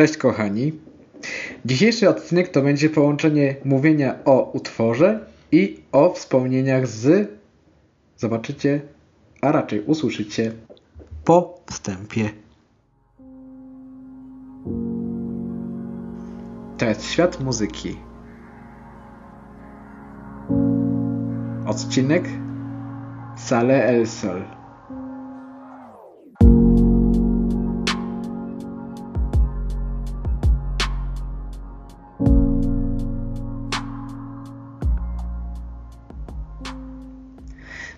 Cześć kochani. Dzisiejszy odcinek to będzie połączenie mówienia o utworze i o wspomnieniach z zobaczycie, a raczej usłyszycie po wstępie. To jest świat muzyki. Odcinek Sale El Sol.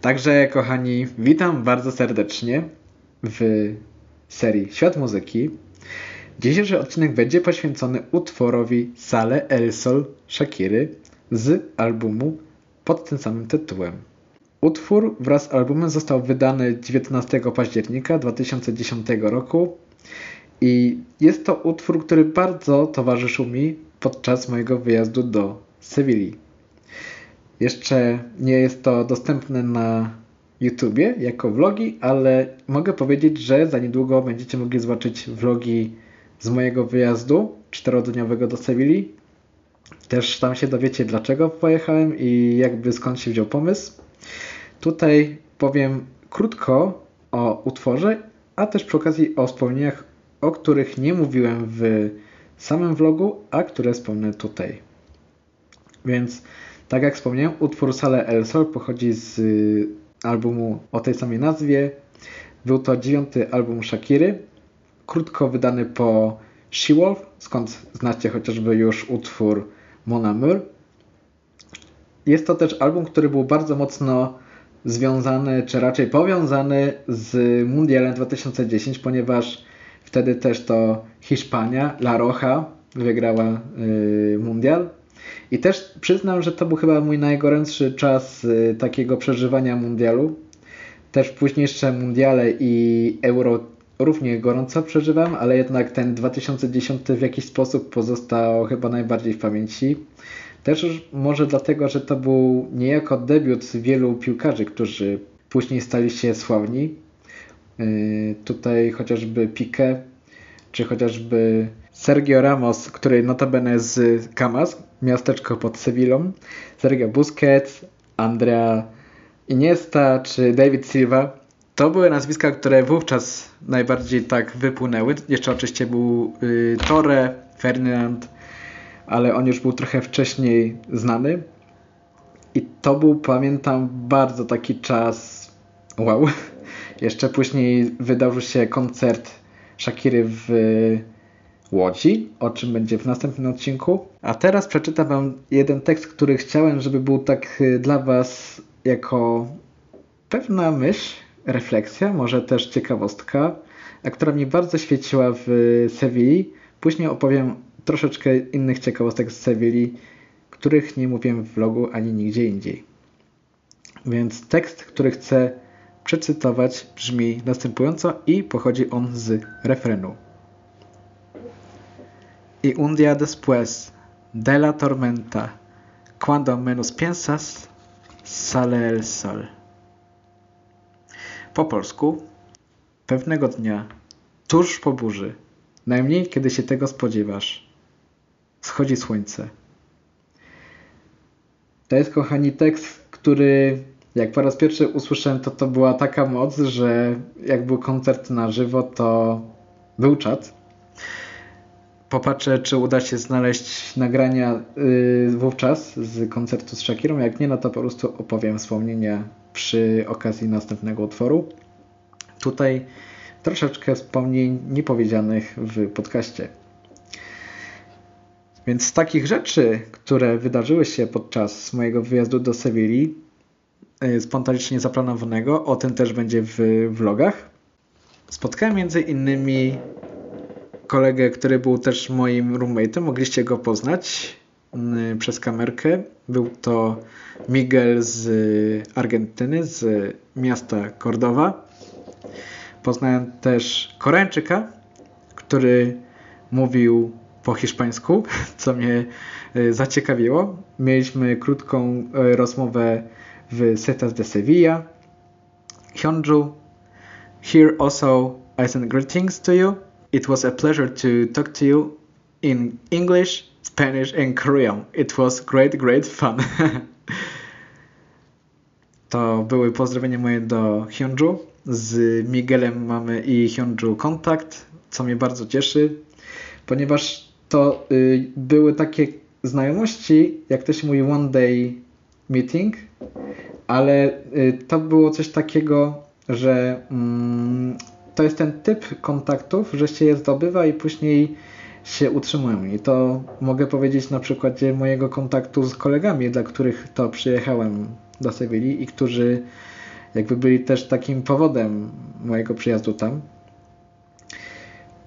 Także, kochani, witam bardzo serdecznie w serii Świat Muzyki. Dzisiejszy odcinek będzie poświęcony utworowi Sale El Sol Shakiry z albumu pod tym samym tytułem. Utwór wraz z albumem został wydany 19 października 2010 roku i jest to utwór, który bardzo towarzyszył mi podczas mojego wyjazdu do Sewilli. Jeszcze nie jest to dostępne na YouTubie jako vlogi, ale mogę powiedzieć, że za niedługo będziecie mogli zobaczyć vlogi z mojego wyjazdu czterodniowego do Sewilli. Też tam się dowiecie, dlaczego pojechałem i jakby skąd się wziął pomysł. Tutaj powiem krótko o utworze, a też przy okazji o wspomnieniach, o których nie mówiłem w samym vlogu, a które wspomnę tutaj. Więc tak jak wspomniałem, utwór Sale El Sol pochodzi z y, albumu o tej samej nazwie. Był to dziewiąty album Shakiry, krótko wydany po She-Wolf, skąd znacie chociażby już utwór Mon Amour. Jest to też album, który był bardzo mocno związany, czy raczej powiązany z Mundialem 2010, ponieważ wtedy też to Hiszpania, La Roja wygrała yy, Mundial. I też przyznam, że to był chyba mój najgorętszy czas y, takiego przeżywania mundialu. Też późniejsze mundiale i euro równie gorąco przeżywam, ale jednak ten 2010 w jakiś sposób pozostał chyba najbardziej w pamięci. Też może dlatego, że to był niejako debiut wielu piłkarzy, którzy później stali się sławni. Yy, tutaj chociażby Piqué, czy chociażby Sergio Ramos, który notabene z Camas, miasteczko pod Sewillą, Sergio Busquets, Andrea Iniesta czy David Silva. To były nazwiska, które wówczas najbardziej tak wypłynęły. Jeszcze oczywiście był y, Torre, Ferdinand, ale on już był trochę wcześniej znany. I to był, pamiętam, bardzo taki czas wow. Jeszcze później wydarzył się koncert Shakiry w Łodzi, o czym będzie w następnym odcinku. A teraz przeczytam Wam jeden tekst, który chciałem, żeby był tak y, dla Was jako pewna myśl, refleksja, może też ciekawostka, a która mi bardzo świeciła w Sewilli. Później opowiem troszeczkę innych ciekawostek z Sewilli, których nie mówiłem w vlogu ani nigdzie indziej. Więc tekst, który chcę przecytować brzmi następująco i pochodzi on z refrenu. Y un día después de la tormenta, cuando menos piensas, sale el sol. Po polsku, pewnego dnia, tuż po burzy, najmniej kiedy się tego spodziewasz, schodzi słońce. To jest, kochani, tekst, który jak po raz pierwszy usłyszałem, to to była taka moc, że jak był koncert na żywo, to był czat popatrzę, czy uda się znaleźć nagrania yy, wówczas z koncertu z Shakirą. Jak nie, no to po prostu opowiem wspomnienia przy okazji następnego utworu. Tutaj troszeczkę wspomnień niepowiedzianych w podcaście. Więc z takich rzeczy, które wydarzyły się podczas mojego wyjazdu do Sewilli, yy, spontanicznie zaplanowanego, o tym też będzie w vlogach. Spotkałem między innymi kolegę, który był też moim roommate'em. Mogliście go poznać mm, przez kamerkę. Był to Miguel z Argentyny, z miasta Cordowa. Poznałem też Koreańczyka, który mówił po hiszpańsku, co mnie y, zaciekawiło. Mieliśmy krótką y, rozmowę w Setas de Sevilla. Hyunju, here also I send greetings to you It was a pleasure to talk to you in English, Spanish and Korean. It was great, great fun. to były pozdrowienia moje do Hyunju. Z Miguelem mamy i Hyunju kontakt, co mnie bardzo cieszy, ponieważ to y, były takie znajomości, jak to się mówi, one day meeting, ale y, to było coś takiego, że mm, to jest ten typ kontaktów, że się je zdobywa i później się utrzymują. I to mogę powiedzieć na przykładzie mojego kontaktu z kolegami, dla których to przyjechałem do Sewilli i którzy jakby byli też takim powodem mojego przyjazdu tam.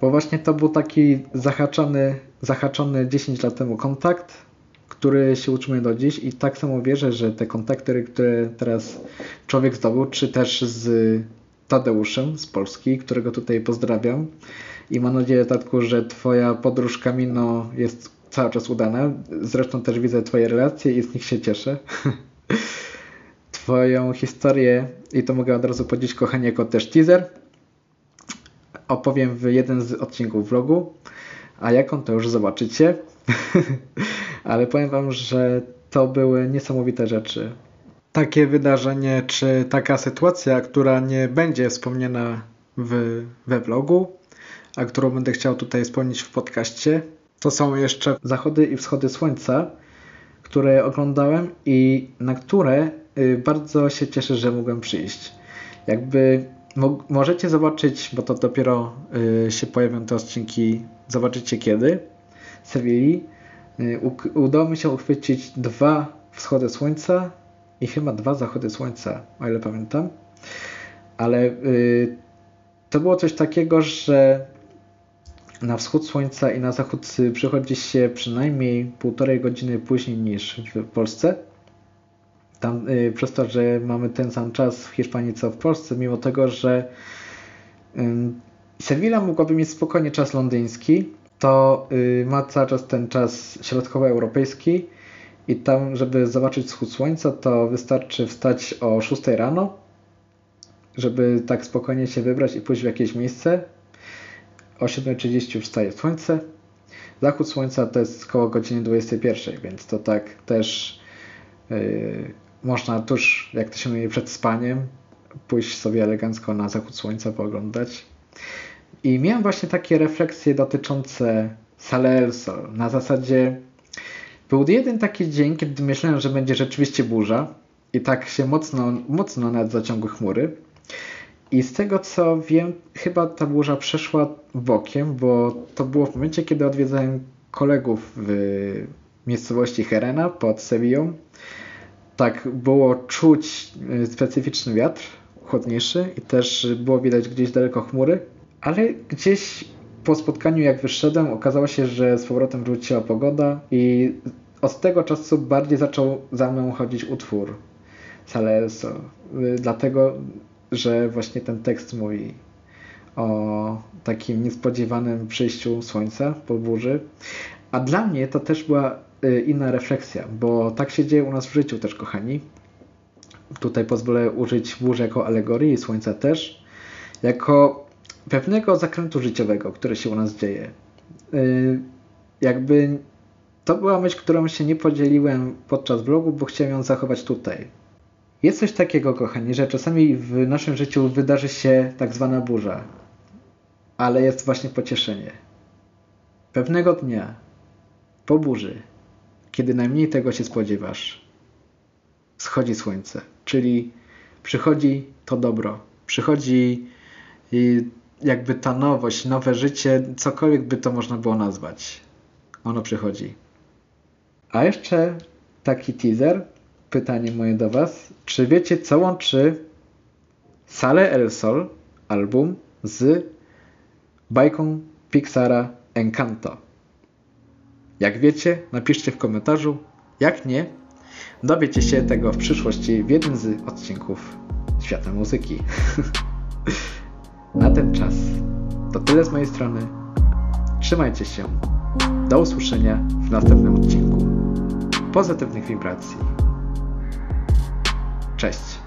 Bo właśnie to był taki zahaczony, zahaczony 10 lat temu kontakt, który się utrzymuje do dziś i tak samo wierzę, że te kontakty, które teraz człowiek zdobył, czy też z Tadeuszem z Polski, którego tutaj pozdrawiam i mam nadzieję, Tatku, że Twoja podróż Kamino jest cały czas udana. Zresztą też widzę Twoje relacje i z nich się cieszę. Twoją historię, i to mogę od razu powiedzieć, kochanie, jako też teaser, opowiem w jeden z odcinków vlogu, a jaką to już zobaczycie. Ale powiem Wam, że to były niesamowite rzeczy. Takie wydarzenie, czy taka sytuacja, która nie będzie wspomniana w, we vlogu, a którą będę chciał tutaj wspomnieć w podcaście, to są jeszcze zachody i wschody słońca, które oglądałem i na które y, bardzo się cieszę, że mogłem przyjść. Jakby możecie zobaczyć, bo to dopiero y, się pojawią te odcinki, zobaczycie kiedy, Sewilli. Y, udało mi się uchwycić dwa wschody słońca i chyba dwa zachody słońca, o ile pamiętam. Ale to było coś takiego, że na wschód słońca i na zachód przychodzi się przynajmniej półtorej godziny później niż w Polsce. Tam, y, przez to, że mamy ten sam czas w Hiszpanii co w Polsce, mimo tego, że y, Sevilla mogłaby mieć spokojnie czas londyński, to y, ma cały czas ten czas środkowoeuropejski i tam, żeby zobaczyć wschód słońca, to wystarczy wstać o 6 rano, żeby tak spokojnie się wybrać i pójść w jakieś miejsce o 7.30 wstaje słońce. Zachód słońca to jest około godziny 21, więc to tak też yy, można tuż, jak to się mówi, przed spaniem pójść sobie elegancko na zachód słońca, pooglądać. I miałem właśnie takie refleksje dotyczące Salelso. Na zasadzie był jeden taki dzień, kiedy myślałem, że będzie rzeczywiście burza i tak się mocno, mocno nad chmury. I z tego co wiem, chyba ta burza przeszła bokiem, bo to było w momencie, kiedy odwiedzałem kolegów w miejscowości Herena pod Sewillą. Tak było czuć y, specyficzny wiatr, chłodniejszy i też było widać gdzieś daleko chmury, ale gdzieś po spotkaniu jak wyszedłem okazało się, że z powrotem wróciła pogoda i od tego czasu bardziej zaczął za mną chodzić utwór Salelso. Y, dlatego że właśnie ten tekst mówi o takim niespodziewanym przyjściu słońca po burzy. A dla mnie to też była y, inna refleksja, bo tak się dzieje u nas w życiu też, kochani. Tutaj pozwolę użyć burzy jako alegorii, słońca też, jako pewnego zakrętu życiowego, który się u nas dzieje. Y, jakby to była myśl, którą się nie podzieliłem podczas vlogu, bo chciałem ją zachować tutaj. Jest coś takiego, kochani, że czasami w naszym życiu wydarzy się tak zwana burza, ale jest właśnie pocieszenie. Pewnego dnia, po burzy, kiedy najmniej tego się spodziewasz, schodzi słońce, czyli przychodzi to dobro, przychodzi jakby ta nowość, nowe życie, cokolwiek by to można było nazwać. Ono przychodzi. A jeszcze taki teaser, pytanie moje do Was. Czy wiecie, co łączy Sale El Sol, album, z bajką Pixara Encanto? Jak wiecie, napiszcie w komentarzu. Jak nie, dowiecie się tego w przyszłości w jednym z odcinków Świata Muzyki. Na ten czas to tyle z mojej strony. Trzymajcie się. Do usłyszenia w następnym odcinku. Pozytywnych wibracji. Cześć.